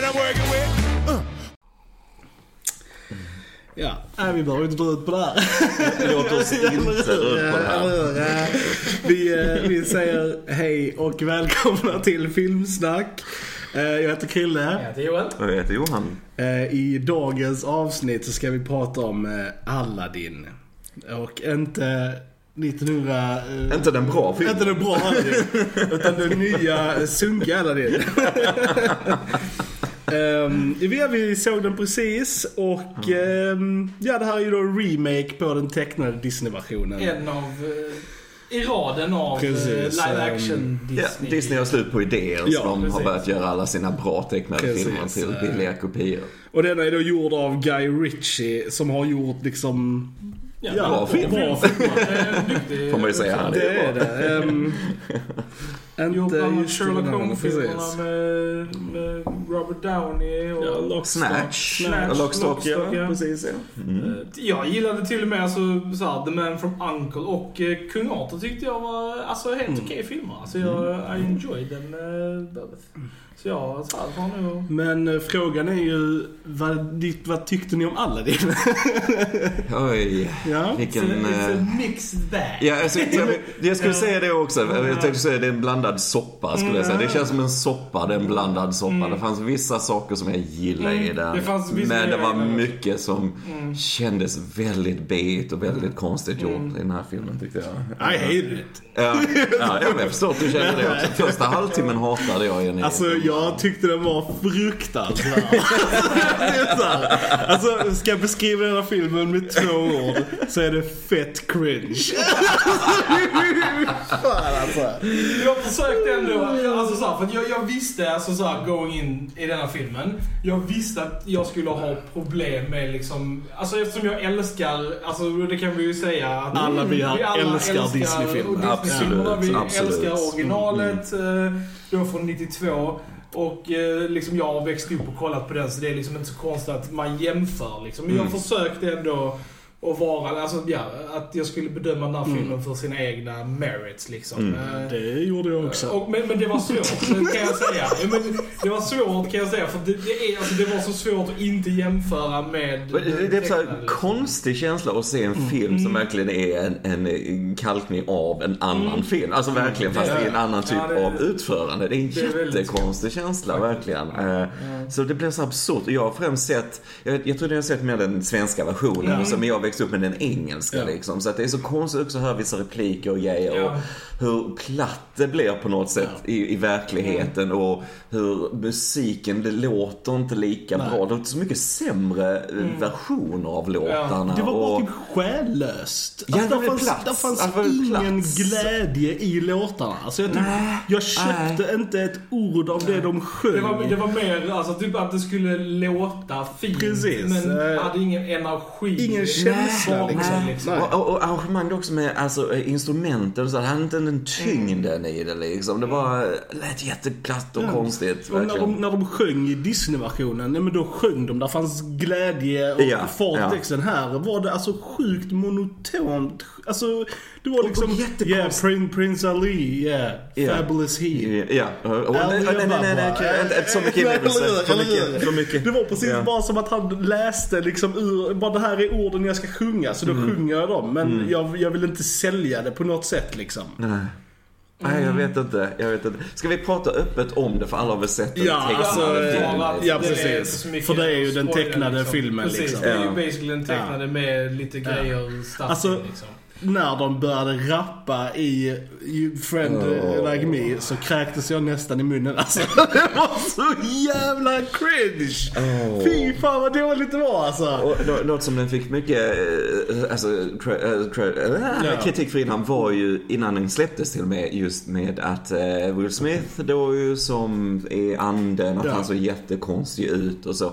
what I'm working with. Uh. Ja, nej, vi behöver inte dra ut på det här. Låt oss inte dra ut på det här. Vi, eh, vi säger hej och välkomna till Filmsnack. Eh, Jag heter Krille. Jag heter Joel. Jag heter Johan. Eh, I dagens avsnitt så ska vi prata om Aladdin. Och inte 1900... eh, Inte den bra filmen. Inte den bra Aladdin. utan den nya sunkiga Aladdin. Um, vi såg den precis och ehm, ja, det här är ju då en remake på den tecknade Disney-versionen. En av... eh, I raden av Precis, eh, live ehm, action Disney. Ja, Disney har slut på idéer Ja, så de har precis. börjat göra alla sina bra tecknade Precis, filmer till billiga kopior. Och den är då gjord av Guy Ritchie som har gjort liksom... Ja, Ja, bra film. Bra duktig Får man ju säga. uppförande. Det är det. Um, Annat just Sherlock Holmes-filmerna med, med Robert Downey och... Ja, Lock, Snatch. Snatch, Lockstock, ja. Lockstock, ja. Precis, ja. Mm. Eh, Jag gillade till och med alltså, så här, The Man from Uncle och eh, Kung Arthur tyckte jag var alltså, helt Mm. okej filmer. Alltså, jag, I enjoyed them uh, both. Så jag så här, var nog... Men eh, frågan är ju, vad, vad tyckte ni om Aladdin? Oj, ja. vilken... It's a, it's eh, a mixed bag. Ja, alltså, jag, jag skulle säga det också. Jag tänkte säga det är en blandad soppa skulle jag säga. Det känns som en soppa, det är en blandad soppa. Det fanns vissa saker som jag gillade i Mm, den. det fanns vissa men det var mycket som kändes väldigt B och väldigt konstigt gjort Mm. i den här filmen tyckte jag. I hate it. Ja, ja, jag förstår att du känner det också. Första halvtimmen hatade jag Jenny. Alltså jag tyckte den var fruktansvärd. Alltså ska jag beskriva den här filmen med två ord så är det fett cringe. Fan alltså. Jag försökte ändå, alltså så här, för jag, jag visste alltså så här, going in i den här filmen. Jag visste att jag skulle ha problem med liksom, alltså eftersom jag älskar, alltså det kan vi ju säga att Alla vi här alla älskar Disney-filmer. Disney-filmerna. Vi Absolut, absolut. älskar originalet, eh, då från 92. Och eh, liksom jag har växt upp och kollat på den så det är liksom inte så konstigt att man jämför liksom. Men jag Mm. försökte ändå att vara, alltså ja, att jag skulle bedöma den här filmen för sina egna merits liksom. Mm. Eh, Det gjorde jag också. och, men, men det var svårt kan jag säga. Men det var svårt kan jag säga för det, det, är, alltså, det var så svårt att inte jämföra med Det det är en så här tecknade, liksom. konstig känsla att se en Mm. film som verkligen är en, en kalkning av en annan film. Alltså verkligen, fast Mm. I en annan typ Ja, det- av utförande. Det är en jättekonstig känsla, verkligen. Eh, Så det blev så absurt. Och Jag har främst sett, jag, jag tror jag har sett mer den svenska versionen, och så, men jag växte upp med den engelska Ja. liksom. Så att det är så konstigt också att höra vissa repliker och grejer. Ja. Och hur platt det blir på något sätt i, i verkligheten och hur musiken, det låter inte lika Nej. bra. Det låter så mycket sämre eh, versioner av låtarna. Det var bara och, typ själlöst. Ja, Alltså, det var fanns, plats. där fanns Alltså, det ingen plats. glädje i låtarna. Alltså, jag, typ, jag köpte inte ett ord av det de sjöng. Det var, det var mer alltså, typ att det skulle låta fint Precis, men eh, hade ingen energi. ingen känsla, Nej, liksom. liksom. Och, och, och arrangemang också med alltså, eh, instrumenten så. Hade inte den tyngden i det liksom. Det var, lät jätteplatt och konstigt. Och när, de, när de sjöng i Disney-versionen, ja, men då sjöng de. Där fanns glädje och Ja, fart ja. Här var det alltså sjukt monotont. Alltså, det var liksom... Yeah, Prince, Prince Ali, yeah. Ja. Fabulous he. Ja, och, och, nej, nej, nej, nej, nej, okej, inte- inte så mycket inlevelse. För mycket, för mycket. Det var precis Ja. bara som att han läste liksom ur, bara det här är orden jag ska sjunga, så då Mm. sjunger jag dem. Men jag, jag vill inte sälja det på något sätt liksom. Nej. Nej, jag vet inte. Jag vet inte. Ska vi prata öppet om det? För alla har väl sett den Ja, tecknade alltså, filmen. Ja, ja, är precis. För det är ju den tecknade filmen, Precis, liksom. det är ju Ja. basically den tecknade med lite grejer stuff Alltså, in, liksom. När de började rappa i Friend Oh. Like Me så kräktes jag nästan i munnen. Alltså, det var så jävla cringe! Oh. Fy fan vad dåligt det var alltså. Och nå- något som den fick mycket eh, alltså, eh, eh, Ja. kritik för innan var ju innan den släpptes till och med just med att Will Smith då ju som är anden, att Ja. han såg jättekonstig ut och så.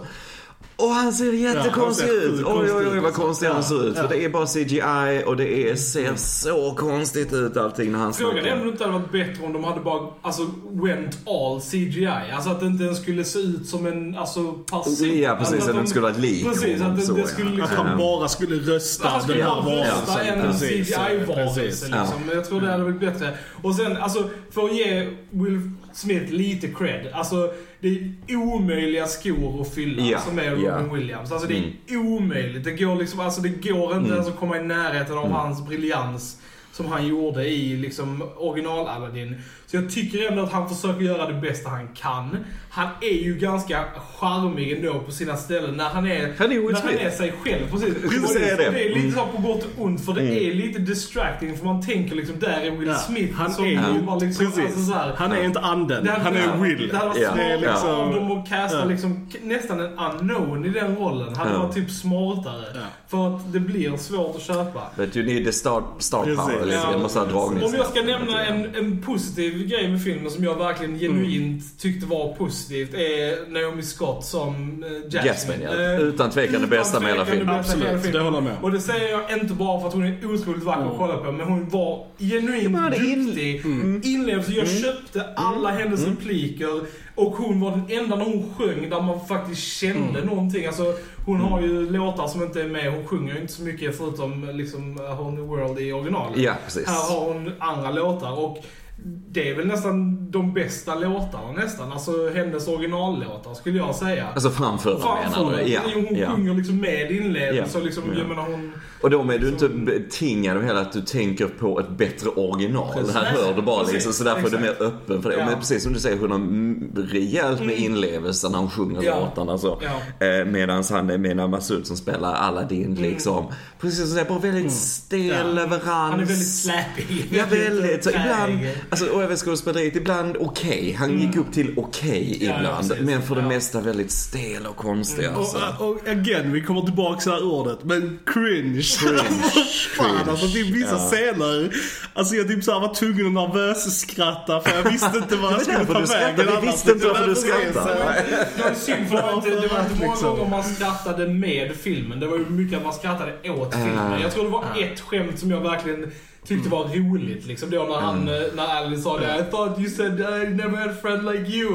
Och han ser jättekonstig Ja, han ser ut. Oj, oj, oj vad konstig han Ja, ser ut. ja. För det är bara CGI och det är, ser så konstigt ut allting när han Frågan är om snackar. det inte hade varit bättre om de hade bara, alltså, went all CGI. Alltså att det inte ens skulle se ut som en, alltså, person. Ja, precis. Alltså, Att den skulle vara ett lik Precis, att det, så, det ja. skulle Att liksom... han bara skulle rösta Han skulle den här varelsen. en Precis, CGI-varelse precis. liksom. Men Jag tror det hade blivit bättre. Och sen, alltså, för att ge Will Smith lite cred. Alltså, det är omöjliga skor att fylla Ja, som är Robin ja. Williams. Alltså det är Mm. omöjligt. Det går liksom, alltså det går inte ens att komma i närheten av hans briljans som han gjorde i liksom original Aladdin. Så jag tycker ändå att han försöker göra det bästa han kan. Han är ju ganska charmig ändå på sina ställen när han är, Han är när han är sig själv. Precis. säga det. det är lite Mm. så på gott och ont för det är lite distracting för man tänker liksom där är Will Ja, Smith han som är- jobbar liksom, Precis. alltså så här, Han är inte anden, hade- han är Will. Det hade varit smart liksom- av dem att casta Ja. liksom, nästan en unknown i den rollen. Hade Ja. varit typ smartare. Ja. För att det blir svårt att köpa. But you need the star, star Precis. power lite Ja. grann. Måste ha dragning. Om jag ska nämna en, en positiv grej med filmen som jag verkligen genuint tyckte var positivt är Naomi Scott som eh, Jasmine. Jasmine, ja. Eh, Utan tvekan det bästa med hela filmen. Absolut, filmen. det håller jag med. Och det säger jag inte bara för att hon är otroligt vacker att kolla på, men hon var genuint det är in- duktig. Mm. Inlevelse. Jag köpte alla hennes repliker och hon var den enda när hon sjöng där man faktiskt kände Mm. någonting. Alltså, hon har ju låtar som inte är med. Hon sjunger ju inte så mycket förutom liksom Whole New World i originalet. Ja, precis. Här har hon andra låtar och det är väl nästan de bästa låtarna nästan. Alltså hennes originallåtar skulle jag säga. Alltså framföra menar du? Ja, hon ja. sjunger liksom med inlevelse Ja, och liksom, ja. jag menar hon... Och då är du inte betingad av hela att du tänker på ett bättre original. Precis. Här hör du bara Precis, liksom, så därför är du mer exakt. öppen för det. Ja. Men precis som du säger, hon har mm, rejält med inlevelse när hon sjunger Ja. låtarna. Så. Ja. Eh, Medan han är med Masud som spelar Aladdin liksom. Precis som du säger, bara väldigt stel Ja. leverans. Han är väldigt slappy. Ja, väldigt. Så ibland, alltså, och även skådespeleriet, ibland okej. Han gick upp till okej Ja, ja, ibland. precis. men för det Ja. mesta väldigt stel och konstig alltså. Och, och again, vi kommer tillbaka till det här ordet, men cringe. Cringe. Fan alltså, det är vissa Ja. scener. Alltså jag typ såhär var tvungen att nervös skratta för jag visste inte vad jag Det var skulle ta vägen. Vi visste inte varför du skrattade. Det var synd för det var inte, det var inte många Liksom. gånger man skrattade med filmen. Det var ju mycket att man skrattade åt filmen. Jag tror det var ett skämt som jag verkligen tyckte var roligt. Liksom då när han, Mm. eh, när Alice sa det. I thought you said I never had a friend like you.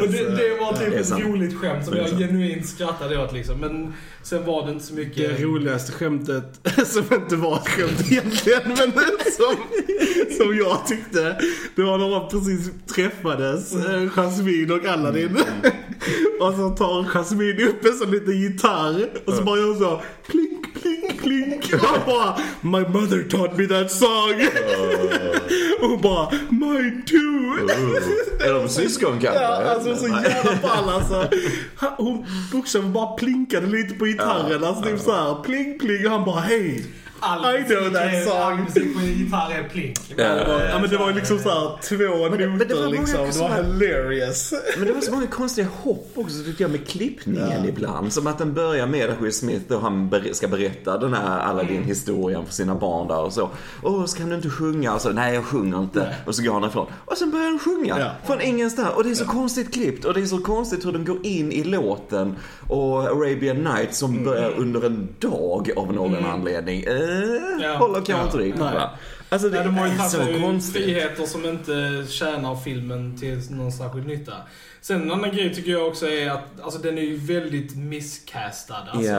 Och det, det var typ ett sant. roligt skämt som jag genuint skrattade åt liksom. Men sen var det inte så mycket. Det roligaste skämtet, som inte var ett skämt egentligen, men som, som jag tyckte. Det var när de precis träffades, eh, Jasmine och Aladdin. Och så tar Jasmine upp en sån liten gitarr och så bara gör så klink, Och han bara My mother taught me that song. Och hon bara Mine too. Är de syskon kanske? Ja, alltså så jävla ball alltså. Hon bokstavligen bara plinkade lite på gitarren. Alltså typ såhär pling pling och han bara hej. All I know that är- song. Musik på gitarr är plink. Ja, men det var ju liksom såhär två det- men det noter var liksom. Det var hilarious. Men det var så många konstiga hopp också tycker jag med klippningen ibland. Som att den börjar med att Will Smith och han ska berätta den här Aladdin-historien för sina barn där och så. Åh, ska du inte sjunga? Och så, nej jag sjunger inte. Och så går han ifrån. Och sen börjar han sjunga. Ja. Från ingenstans. Och det är så konstigt klippt. Och det är så konstigt hur den går in i låten. Och Arabian Night som börjar under en dag av någon anledning. Eh, Ja. håller kanske Ja. Alltså det Nej, de har ju är tagit så sig konstigt. friheter som inte tjänar filmen till någon särskild nytta. Sen en annan grej tycker jag också är att alltså, den är ju väldigt miscastad. Alltså, Ja.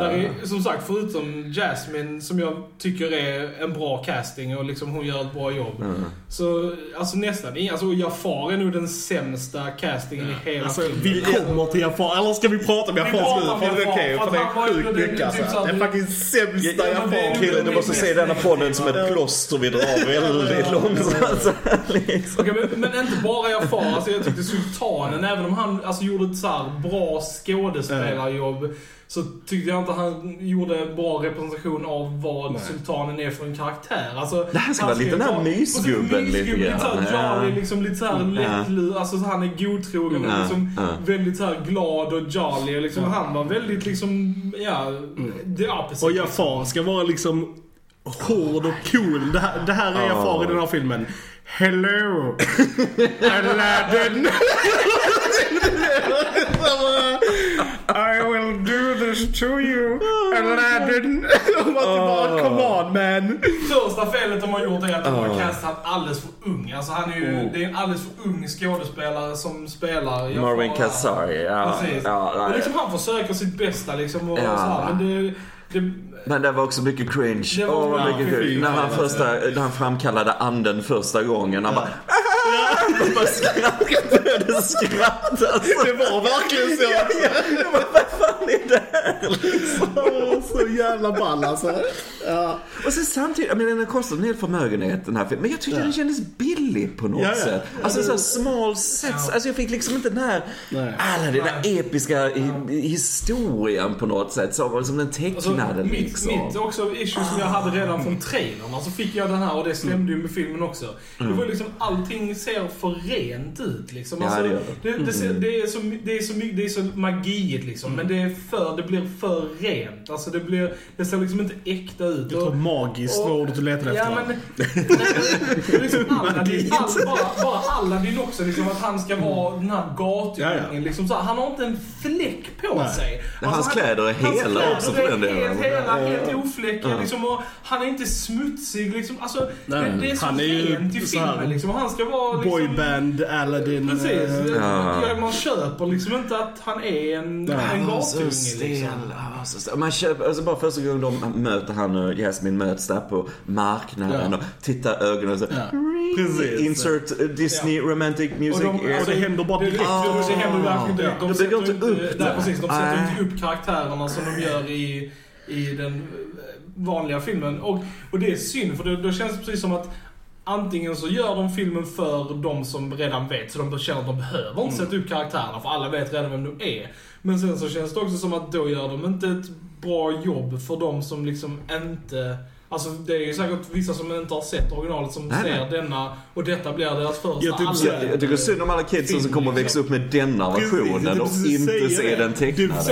där är, som sagt, förutom Jasmine, som jag tycker är en bra casting och liksom hon gör ett bra jobb. Mm. Så alltså nästan ingen, alltså Jafar är nog den sämsta castingen i hela Alltså filmen. vi kommer till Jafar, eller ska vi prata om pratar nu? För det är Jafar, okej, för det är ju- sjukt mycket typ alltså. att- fucking sämsta Ja, men det är- Jafar. Kille, du måste se denna podden som ett plåster vi drar väldigt långsamt. Liksom. Okej, men, men inte bara Jafar. Alltså, jag tyckte Sultanen, även om han alltså, gjorde ett så här bra skådespelarjobb, så tyckte jag inte han gjorde en bra representation av vad Nej. Sultanen är för en karaktär. Alltså, Det här ska vara lite den här mysgubben lite Lite såhär Ja. jolly, liksom lite såhär lättlur, alltså så han är godtrogen och Ja, liksom ja. väldigt såhär glad och jolly. Och liksom, Han var väldigt liksom, ja, the opposite. Och Jafar ska vara liksom hård och cool. Det här, det här är Jafar i den här filmen. Hello! Aladdin! I will do this to you, Aladdin! Och man bara, come on man! Första felet de har gjort är att de har castat alldeles för ung. Alltså han är ju, det är en alldeles för ung skådespelare som spelar. Marvin Kazari, ja. Precis. ja och nej. liksom han försöker sitt bästa liksom och Ja. så här, men det, det, Men det var också mycket cringe. Det var Åh, vad bra. mycket cringe. När han, första, när han framkallade anden första gången. Han bara... Man bara skrattade, började skratta. Alltså. Det var verkligen så. Jag bara, Vad fan är det här? Liksom. Jävla ball alltså. Ja. Och sen samtidigt, jag menar den har kostat en hel förmögenhet den här filmen. Men jag tyckte den kändes billig på något Ja, ja. sätt. Alltså så small sets. Alltså jag fick liksom inte den här, Nej. alla den här episka historien på något sätt. Som, som den Alltså, tecknade mitt, liksom. mitt också issue som jag hade redan från trailern, så fick jag den här och det stämde ju med filmen också. Det var liksom, allting ser för rent ut liksom. Ja, Alltså, det det, det, ser, det, är så, det, är så mycket, det är så magiigt liksom, men det, är för, det blir för rent. Alltså det, blir, det ser liksom inte äkta ut. Jag tror magiskt var ordet du letade Ja, efter. men... det är liksom Aladdin, all, bara, bara Aladdin också, liksom att han ska vara den här gatungen. Ja, ja. Liksom, så här, han har inte en fläck på Nej. sig. Men hans han- kläder är hela kläder också för är den delen. Helt hela, helt ofläckade. Liksom, och han är inte smutsig. Liksom, alltså, Nej, det, det är så han är ju rent i så här filmen. Liksom, han ska vara liksom, Boyband, Aladdin. Precis. eh, Ja. Ja. Man köper liksom inte att han är en, en gatunge. så stel. Liksom. Var så. Man köper, alltså bara första gången de möter han och Jasmine möts där på marknaden Ja. och tittar ögonen och så. Ja. Precis. Insert uh, Disney romantic music. Och de, alltså, det händer bara direkt. Det, det händer verkligen direkt. De De sätter inte upp nej, det. precis, De sätter Nej. inte upp karaktärerna som de gör i, i den eh, vanliga filmen. Och, och det är synd, för då, då känns det precis som att Antingen så gör de filmen för de som redan vet, så de känner att de behöver inte sätta upp karaktärerna, för alla vet redan vem de är. Men sen så känns det också som att då gör de inte ett bra jobb för de som liksom inte Alltså det är ju säkert vissa som inte har sett originalet som Nej, ser nej. denna och detta blir deras första Jag typ alla- Jag, jag tycker synd om alla kidsen som kommer att växa upp med denna versionen och inte se den det. tecknade.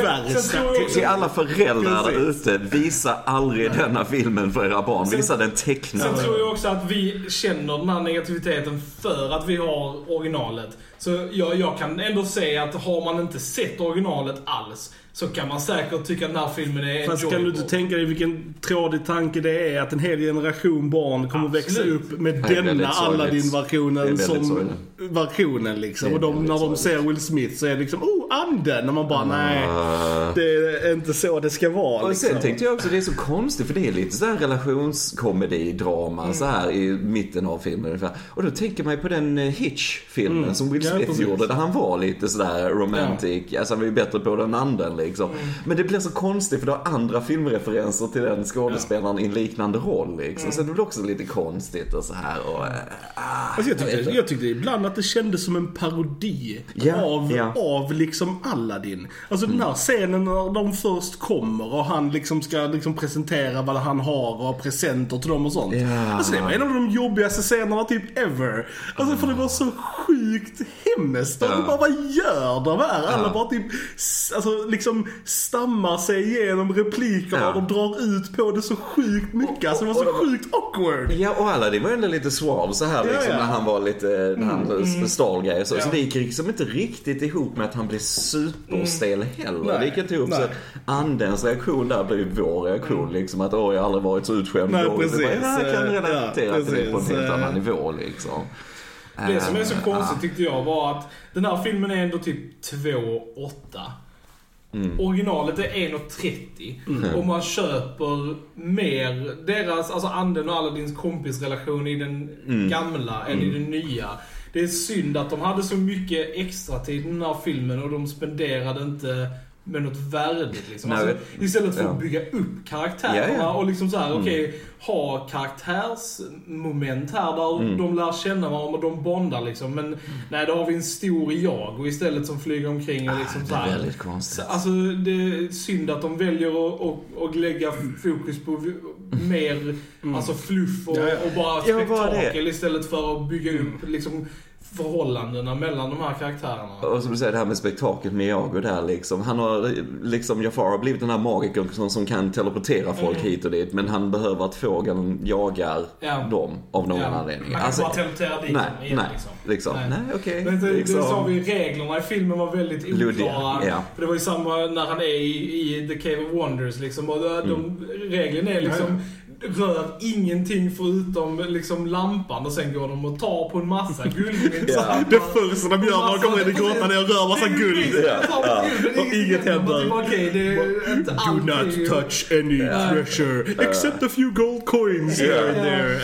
Sen Till, alla föräldrar där ute, visa aldrig denna filmen för era barn. Visa den Sen tecknade. tror jag också att vi känner den här negativiteten för att vi har originalet. Så jag, jag kan ändå säga att har man inte sett originalet alls så kan man säkert tycka att den här filmen är Fast kan du inte tänka dig vilken trådig tanke det är att en hel generation barn kommer Absolut. växa upp med Det denna Aladdin-versionen som sorgligt. versionen liksom. Och de, när de sorgligt. ser Will Smith så är det liksom oh, anden! Och man bara nej, Ah. det är inte så det ska vara. Och Liksom. sen tänkte jag också det är så konstigt för det är lite sådär relationskomedi-drama Mm. så här i mitten av filmen ungefär. Och då tänker man ju på den eh, Hitch-filmen Mm. som Will Ja, Smith precis. gjorde där han var lite sådär romantic. Alltså han var ju bättre på den anden liksom. Mm. Men det blir så konstigt för du har andra filmreferenser till den skådespelaren i en liknande roll liksom. Mm. Så det blir också lite konstigt och så här och... ah, Alltså jag, tyckte, inte. jag tyckte ibland att det kändes som en parodi Ja, av, ja. av liksom Aladdin. Alltså den här scenen när de först kommer och han liksom ska liksom presentera vad han har och ha presenter till dem och sånt. Ja. Alltså det var en av de jobbigaste scenerna typ ever. Alltså för det var så sjukt hemskt. Ja. bara, vad gör de här? Alla Ja. bara typ, alltså liksom stammar sig igenom replikerna Ja. och de drar ut på det så sjukt mycket. Alltså det var så och- sjukt awkward. Ja, och Aladdin var ju ändå lite suave så här Ja, liksom ja. när han var lite, när han mm. stal grejer så. Så Ja. det gick liksom inte riktigt ihop med att han blev superstel heller. Nej, Det gick inte ihop. nej. Så andens reaktion där blev vår reaktion liksom. Att åh, jag har aldrig varit så utskämd. Nej, precis. bara, Jag kan Ja, relatera till det på en helt annan nivå liksom. Det som är så Eh, konstigt tyckte jag var att den här filmen är ändå typ 2,8. Mm. Originalet är 1,30 och man köper mer deras, alltså anden och Aladdins kompisrelation i den Mm. gamla än i den nya. Det är synd att de hade så mycket extra tid i den här filmen och de spenderade inte med något värdigt liksom. Nej, Alltså, istället för ja. att bygga upp karaktärerna Ja, ja. och liksom så här, Mm. okej, ha karaktärsmoment här där Mm. de lär känna varandra och de bondar liksom. Men nej, då har vi en stor jag och istället som flyger omkring och liksom Ah, så det är här. väldigt konstigt. Så, Alltså det är synd att de väljer att, att, att lägga fokus på mer alltså fluff och, Ja, ja. och bara Ja, bara spektakel istället för att bygga upp liksom förhållandena mellan de här karaktärerna. Och som du säger det här med spektaklet med Iago där liksom. Han har liksom, Jafar har blivit den här magikern som, som kan teleportera folk Mm. hit och dit. Men han behöver att fågeln jagar Ja. dem av någon Ja. anledning. Man kan Alltså, bara teleportera dit nej, igen nej, liksom. liksom. Nej. Nej, okej. Men det, det liksom. sa vi, reglerna i filmen var väldigt Luddiga, oklara. ja. För det var ju samma när han är i, i The Cave of Wonders liksom. Och de, de, Mm. reglerna är liksom, rör ingenting förutom liksom lampan och sen går de och tar på en massa guldmynt. Här. Det första de gör när de kommer in i grottan är att röra massa guld. Och inget händer. Okej, det är inte Do alltid... not touch any treasure except a few gold coins here and there.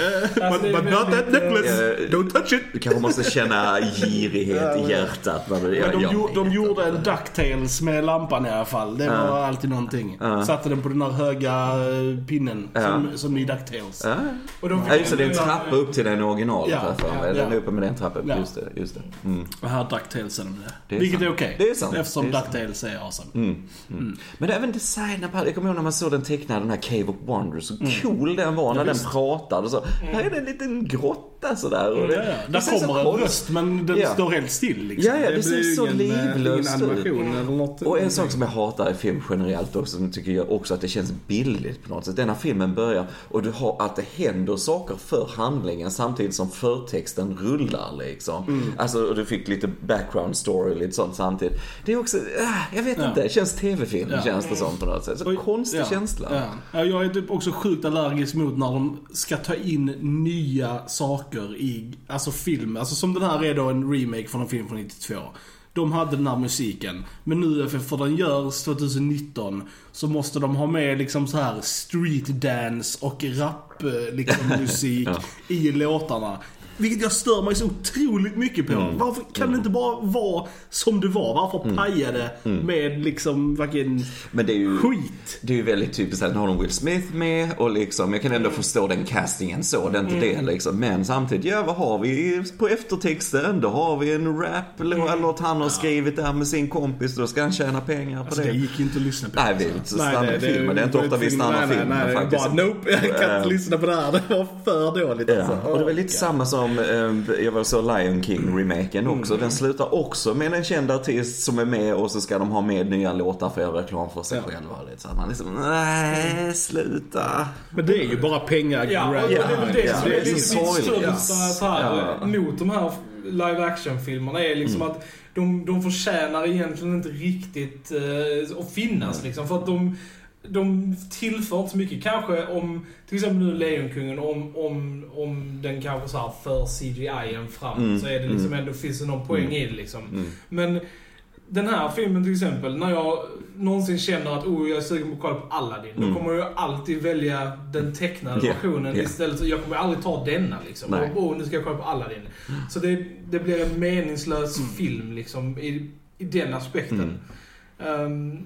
Alltså, but, but not that väldigt, necklace. eh, Don't touch it. Du kanske måste känna girighet i hjärtat. Men de, de gjorde en Ducktails med lampan i alla fall. Det var alltid någonting. Satte den på den här höga eh, pinnen som, som i Ducktails. Ja. Och de Ja, just det. Det är en trappa upp till den originalet Ja, här mig. ja, Den är uppe med den trappan. Ja. Just det, just det. Mm. Och här Ducktailsen det. Det är Vilket sant. är okej. Det är sant. Eftersom Det är sant. Ducktails är awesome. Men det är även designen på Jag kommer ihåg när man såg den tecknade, den här Cave of Wonders. Så Mm. cool den var när den pratade och så. Här är det en liten grotta sådär. Och det, Ja, ja. det Där ser så kommer en röst men den Ja. står helt still liksom. Ja, ja, det ser blir så livlöst ut. något. Och en sak som jag hatar i film generellt också, som tycker jag också att det känns billigt på något sätt. Denna filmen börjar och du har att det händer saker för handlingen samtidigt som förtexten rullar liksom. Mm. Alltså, och du fick lite background story lite sånt samtidigt. Det är också, äh, jag vet Ja. inte, det känns tv-film Ja. känns det som på något sätt. Så Oj, konstig ja, känsla. Ja, jag är typ också sjukt allergisk mot när de ska ta in nya saker i alltså film. Alltså som den här är då en remake från en film från 92. De hade den här musiken. Men nu, för, för den görs 2019, så måste de ha med liksom så här street dance och rap eh, liksom, musik i låtarna. Vilket jag stör mig så otroligt mycket på. Mm. Varför kan det inte bara vara som det var? Varför paja det Mm. med liksom vilken Men det är ju... skit? Det är ju väldigt typiskt att nu har de Will Smith med och liksom, jag kan ändå förstå den castingen så, det är inte det liksom. Men samtidigt, ja vad har vi på eftertexten? Då har vi en rap låt han har skrivit där med sin kompis, då ska han tjäna pengar på Alltså det. det gick inte att lyssna på. Nej, vi vill inte Nej, stanna det- filmen. Det är inte ofta vi stannar nej, nej, filmen nej, faktiskt. Bara nope, jag kan inte lyssna på det här. Det var för dåligt alltså. och det var lite samma som, eh, jag var så Lion King-remaken också. Den slutar också med en känd artist som är med och så ska de ha med nya låtar för att göra reklam för sig Ja. själva. Lite så att man liksom, nej, sluta. Men det är ju bara pengar Ja, och grab. det är väl det ja, som det är sorgligt. största här, Ja. mot de här live action-filmerna är liksom att de, de förtjänar egentligen inte riktigt eh, att finnas liksom. För att de, de tillför inte så mycket. Kanske om, till exempel nu Lejonkungen, om, om, om den kanske så här för CGI-en framåt Mm, så är det liksom ändå, finns det någon poäng i det liksom. Men den här filmen till exempel, när jag någonsin känner att oh, jag är sugen på att kolla på Aladdin, Mm. då kommer jag alltid välja den tecknade Ja, versionen ja. istället. Jag kommer aldrig ta denna liksom. Nej. Och, oh, nu ska jag kolla på Aladdin. Så det, det blir en meningslös Mm. film liksom, i, i den aspekten. Um,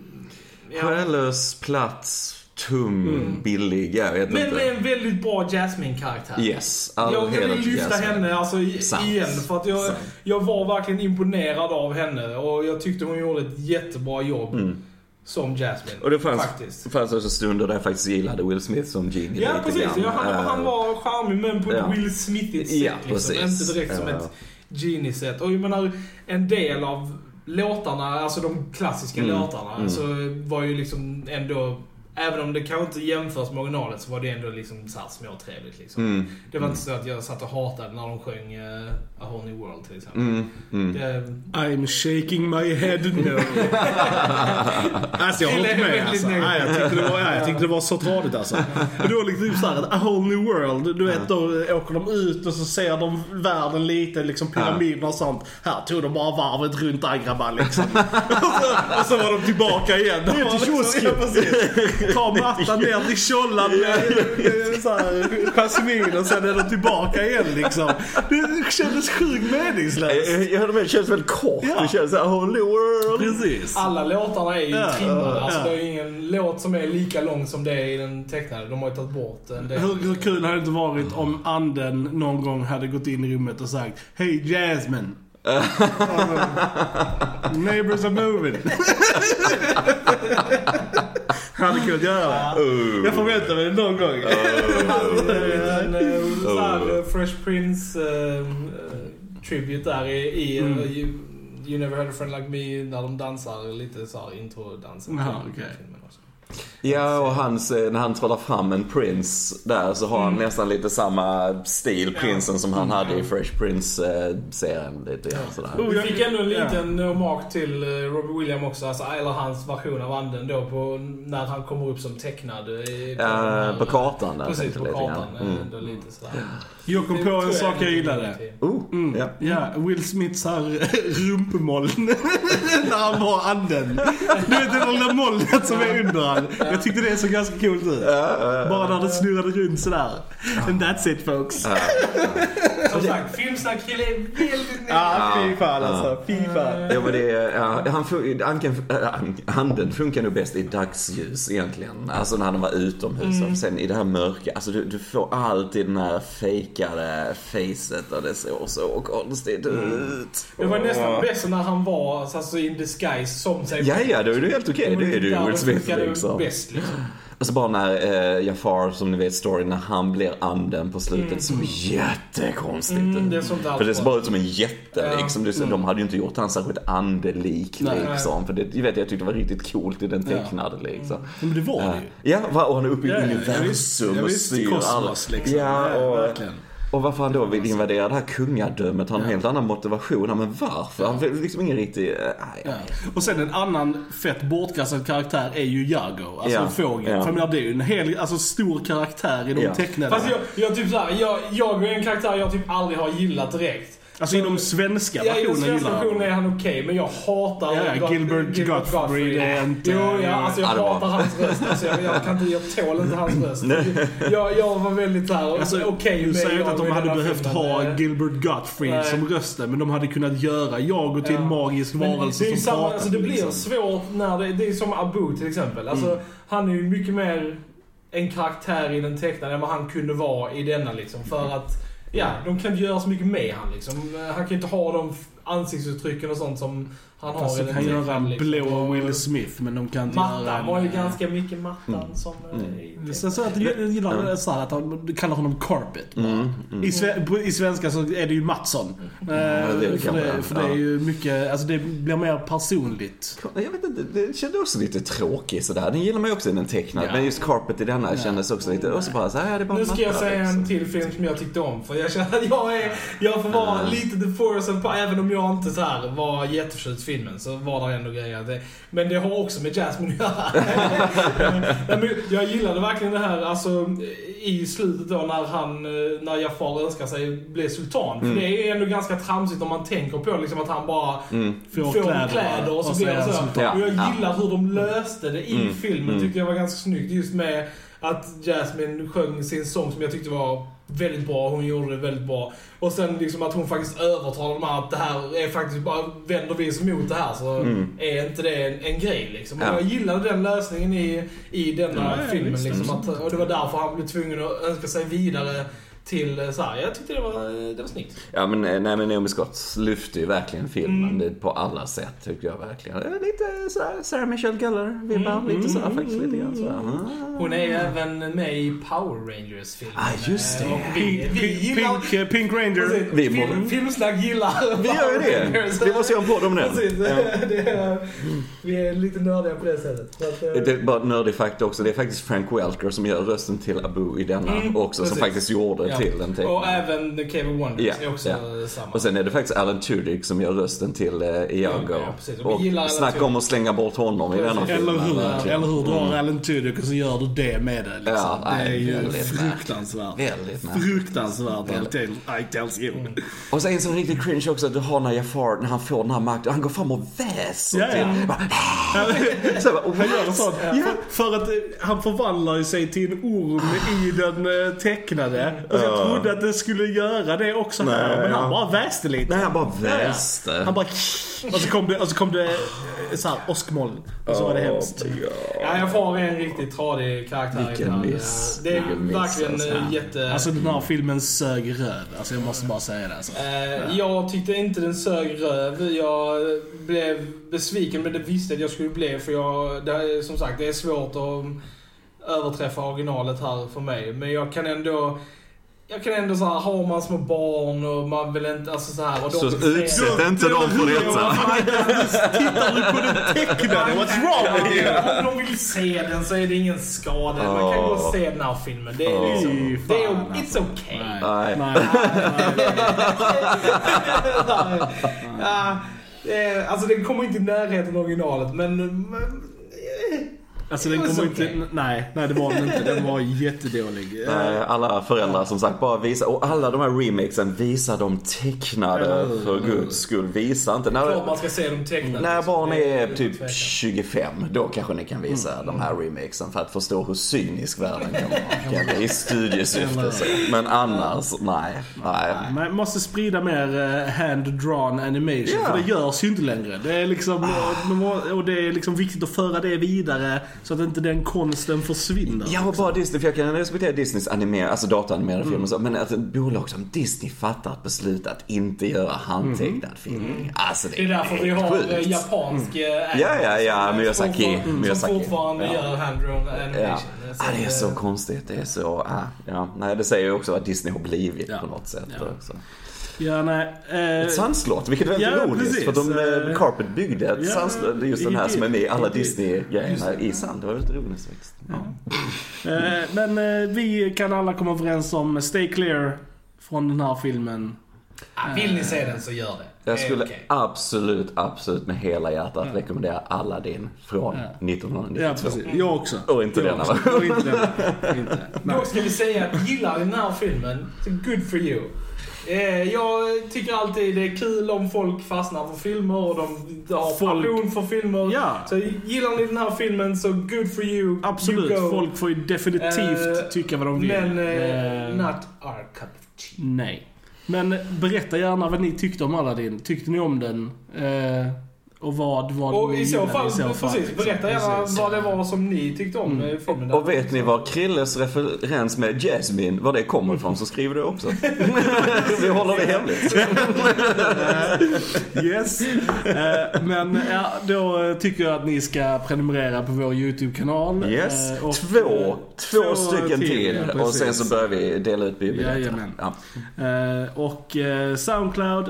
ja. Själlös, plats, tum, billig, jag vet Men inte. med en väldigt bra Jasmine-karaktär. Yes, all Jag vill lyfta Jasmine. henne alltså, i- Sant. igen för att jag, Sant. jag var verkligen imponerad av henne och jag tyckte hon gjorde ett jättebra jobb som Jasmine. Mm. Och det fanns, Faktiskt. fanns också stunder där jag faktiskt gillade Will Smith som Genie Ja precis, ja, han, Eh, han var charmig men på ett ja. Will Smithigt sätt. Ja, liksom. Inte direkt som Ja. ett Genie-sätt. Och jag menar, en del av låtarna, alltså de klassiska Mm. låtarna, alltså, var ju liksom ändå Även om det kanske inte jämförs med originalet så var det ändå liksom så här småtrevligt liksom. Mm. Det var inte så att jag satt och hatade när de sjöng uh, A Whole New World till exempel. Mm. Mm. Det, I'm shaking my head no. alltså jag håller inte med alltså. Nej, jag, tyckte det var, ja, jag tyckte det var så tradigt alltså. Och det var liksom såhär, A Whole New World. Du vet, då åker de ut och så ser de världen lite, liksom pyramiderna och sånt. Här tog de bara varvet runt Agrabah liksom. och, så, och så var de tillbaka igen. Ner till kiosken. Ta mattan ner till Tjollan med, jasmin och sen är de tillbaka igen liksom. Det kändes sjukt meningslöst. Jag, jag hörde med, det känns väldigt kort. Ja. Det känns såhär, holy world. Precis. alla låtarna är ju Ja, trimmade. Alltså ja. det är ju ingen låt som är lika lång som det är i den tecknade. De har ju tagit bort en del. Hur, hur kul hade det inte varit om anden någon gång hade gått in i rummet och sagt Hej Jasmine. Neighbors are moving. hade kunnat göra det. Jag förväntar mig det någon gång. en sån här eh, Fresh Prince eh, tribute där i, i Mm. eh, you, you Never Had A Friend Like Me när de dansar lite så här intro-dansen. Jaha, okej. också. Ja, och hans, eh, när han trollar fram en prins där så har han nästan lite samma stil, prinsen, som han hade i Fresh Prince-serien. Lite grann sådär. Oh, Vi jag- fick ändå en ja. liten hommage till eh, Robbie Williams också, alltså, eller hans version av anden då på när han kommer upp som tecknad. eh, På, Ja, på kartan där, Precis, på lite kartan. Mm. Mm. Då lite sådär. Jag kom på en sak jag gillade. Oh, Mm. ja. Ja, Will Smiths här rumpmoln när han var anden. Du vet det lilla molnet som är under han. Jag tyckte det såg ganska coolt ut. Bara när det snurrade runt sådär. And that's it folks. Som sagt, filmsnack-kille är väldigt negativ. Ja, fy fan alltså. Fy fan. Ja, men det, är- ja, han, anken, äh, anden funkar nog bäst i dagsljus egentligen. Alltså när han var utomhus. Och sen i det här mörka, alltså du, du får alltid den här fejkade facet och det ser så konstigt ut. Det var nästan bäst när han var alltså, in disguise som sig Ja, ja, då är det helt okej. Är det ju Där Will Smith liksom. Bäst, liksom. Alltså bara när eh, Jafar, som ni vet storyn, när han blir anden på slutet så jättekonstigt Mm, det är sånt För det ser bara ut som en jätte Ja. liksom. Du ser, De hade ju inte gjort han särskilt andelik Nej. liksom. För det jag vet jag tyckte det var riktigt coolt i den tecknade liksom. Men det var det Ja, ju. ja och han är uppe i Ja, ja, ja, visst. universum Ja, och visst, styr alla. liksom. Ja, Ja, och, verkligen. Och varför han då vill invadera det här kungadömet har en helt annan motivation. Ja, Men varför? Han vill liksom ingen riktig... eh. Ja. Och sen en annan fett bortkastad karaktär är ju Jago, alltså Ja, fågeln. ja. För menar, det är ju en hel, alltså stor karaktär i de Ja. tecknade. Fast jag, jag, typ såhär, jag, jag är en karaktär jag typ aldrig har gillat direkt. Alltså i de svenska Ja, i den versionerna svenska gillar versionen är han okej, men jag hatar Ja, ja, Gilbert Gottfried är inte- Jo, ja, alltså jag Ja, hatar hans röst. Alltså, jag, jag, kan inte, jag tål inte hans röst. jag, jag var väldigt såhär, Alltså, okej du med säger inte att de hade behövt ha Gilbert Gottfried Nej. som rösten, men de hade kunnat göra Jago till en Ja. magisk varelse det, är ju som samma, pratar. alltså det blir liksom. svårt när det, det är som Abu till exempel. Alltså, Mm. Han är ju mycket mer en karaktär i den tecknade än vad han kunde vara i denna liksom. För att, ja, de kan inte göra så mycket med han liksom. Han kan ju inte ha de ansiktsuttrycken och sånt som han har Fast kan göra en liksom. blå Will Smith, men de kan inte göra Mattan en... var ju eh, ganska mycket Mattan Mm. som eh, Mm. i Så, så att jag gillar så här att han, kallar honom Carpet. Mm, mm. I, sve, I svenska så är det ju Mattsson. Eh, är det för, det, för det är ju mycket, alltså det blir mer personligt. Jag vet inte, det kändes också lite tråkigt sådär. Den gillar man ju också i den tecknade. Ja. Men just Carpet i denna kändes också lite, och så bara så här, det bara Nu ska jag säga liksom. en till film som jag tyckte om. För jag känner att jag är... Jag får vara lite the force and även om jag inte så här var jätteförtjust filmen så var det ändå grejer. Det, men det har också med Jasmine att göra. Jag gillade verkligen det här, alltså i slutet då när han, eh, när Jafar önskar sig bli sultan. För Mm. det är ändå ganska tramsigt om man tänker på liksom att han bara Mm. Får får kläder, kläder, och så och blir så så. han sultan. Och jag Ja. gillar hur de löste det i Mm. filmen. Mm. Tyckte jag var ganska snyggt just med att Jasmine sjöng sin sång som jag tyckte var väldigt bra. Hon gjorde det väldigt bra. Och sen liksom att hon faktiskt övertalar dem att det här är faktiskt bara, vänder vi oss emot det här så Mm. är inte det en, en grej liksom. Och Ja. jag gillade den lösningen i, i denna Ja, filmen liksom. Att, och det var därför han blev tvungen att önska sig vidare till eh, så här. Jag tyckte det var, det var snyggt. Ja men eh, nej men Naomi Scott lyfte ju verkligen filmen Mm. det, på alla sätt tycker jag verkligen. Det Lite sådär Sarah Michelle Gellar vibbar, Mm, lite sådär mm, faktiskt lite grann sådär. Ah. Hon är även med i Power Rangers-filmen. Ah, just det. Och vi, vi Pink, gillar... Pink, eh, Pink Ranger. Precis, Vi film, filmsnack gillar Vi gör ju det. Rangers. Vi måste göra en podd om det. Precis, Ja. det är, vi är lite nördiga på det sättet. Så att, eh, Det är bara nördig fakta också. Det är faktiskt Frank Welker som gör rösten till Abu i denna Mm, också. Som precis. faktiskt gjorde Ja. till den och tecknade. även The Cave of Wonders Ja, är också ja. samma. Och sen är det faktiskt Alan Tudyk som gör rösten till eh, Iago. Ja, ja. Och och snacka om att slänga bort honom i Precis. denna Eller filmen. hur? Eller hur? Du har Mm. Alan Tudyk och så gör du det med det liksom. Ja, det är nej, ju fruktansvärt. Väldigt. Fruktansvärt, I I tells you. Mm. Och så en sån riktig cringe också att du har när Jafar, när han får den här makten, han går fram och väser Ja, ja. till. Bara, så jag bara, Han gör what? sånt. För, för att han förvandlar sig till en orm i den eh, tecknade. Jag Ja. trodde att det skulle göra det också Nej, här. Men ja. han bara väste lite. Nej, han bara väste. Han bara... Och så kom det, och så kom det eh, så här åskmoln. Och så var det hemskt. Oh. Ja, jag får en riktigt tradig karaktär Vilken miss. Det är Vilken miss, verkligen alltså. eh, jätte... Alltså den här filmen sög röv. Alltså jag måste bara säga det. Alltså. Eh, Jag tyckte inte den sög röv. Jag blev besviken, men det visste jag att jag skulle bli. För jag, det är, som sagt, det är svårt att överträffa originalet här för mig. Men jag kan ändå... jag kan ändå säga, har man små barn och man vill inte, alltså så här, och de Så utsätt inte dem för detta. Tittar du på den tecknade? What's wrong with you? Om de vill se den så är det ingen skada. Man kan gå och se den här filmen. Det är liksom, Fy det är, it's alltså. okay. Nej. Nej. är, alltså den kommer inte i närheten av originalet men... Alltså den kommer inte... okay. Nej, nej det var den inte. Den var jättedålig. Nej, alla föräldrar som sagt bara visa och alla de här remakesen, visa dem tecknade för guds skull. Visa inte. klart När, man ska se dem tecknade. när barn är typ tvekan. 25, då kanske ni kan visa de här remakesen för att förstå hur cynisk världen kan vara. Kan I studiesyfte. Men annars, nej. Nej. Man måste sprida mer eh, hand-drawn animation. Ja. För det görs ju inte längre. Det är liksom, må- och det är liksom viktigt att föra det vidare så att inte den konsten försvinner. Ja, och bara Disney, för jag kan respektera Disneys animerade, alltså datoranimerade Mm. filmer och så, men att ett bolag som Disney fattar ett beslut att inte göra handtecknad film. Alltså det Det är därför vi har sjukt. eh, japansk eh, Ja, ja, ja, som Miyazaki, fortfarande- Miyazaki. Som fortfarande Ja. gör hand-drawn animation. Ja. Så Ah, det är så konstigt. Det är så, ah, ja. Nej, det säger ju också vad Disney har blivit Ja. på något sätt. Ja. Också. Ja, nej. Eh, Ett sandslott, vilket är väldigt ja, ironiskt. precis. För de, Eh, eh, Carpet byggde ett ja, sandslott. Det är just den här som är med i alla Disney-grejerna i sand. Det var väldigt ironiskt faktiskt. Ja. Eh, men eh, vi kan alla komma överens om Stay Clear från den här filmen. ah, Vill ni se den så gör det. Jag skulle okej. absolut, absolut med hela hjärtat rekommendera Aladdin från Ja. 1992. Ja, precis. Jag också. Och inte jag denna, också. va? Och inte denna. Dock ska vi säga att gillar ni den här filmen, så good for you. Eh, jag tycker alltid det är kul om folk fastnar för filmer och de har Folk- passion för filmer. Ja. Så gillar ni den här filmen så good for you. Absolut. You. Folk får ju definitivt Eh, tycka vad de vill. Men Eh, not our cup of tea. Nej. Men berätta gärna vad ni tyckte om Aladdin. Tyckte ni om den? Eh, och vad, vad Och ni i så fall, i så fall, precis, liksom. berätta gärna Precis. vad det var som ni tyckte om Mm. mm. filmen. Och vet ni var Krilles referens med Jasmine, var det kommer ifrån så skriver det också. Vi håller det hemligt. Yes. Eh, men ja, då tycker jag att ni ska prenumerera på vår YouTube-kanal. Yes, Eh, och- två, två stycken till. ja, och sen så börjar vi dela ut biobiljetterna. Ja. Eh, och eh, Soundcloud,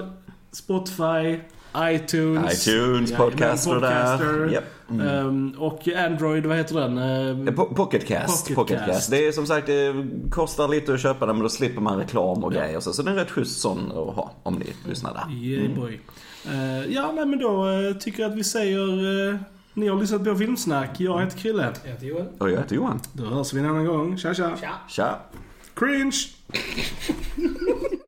Spotify, iTunes. iTunes, podcaster där. Podcaster. Japp. Mm. Ehm, och Android, vad heter den? Eh, Po- Pocketcast. Pocket Pocketcast. Cast. Det är som sagt, det kostar lite att köpa den men då slipper man reklam och grejer. och Så, så det är en rätt schysst sån att ha om ni lyssnar där. Yeah boy. Eh, ja, nej men då eh, tycker jag att vi säger... eh, ni har lyssnat på Filmsnack. Jag heter Krille. Jag heter Joel. Och jag heter Johan. Då hörs vi en annan gång. Tja tja. Tja. Tja. Cringe!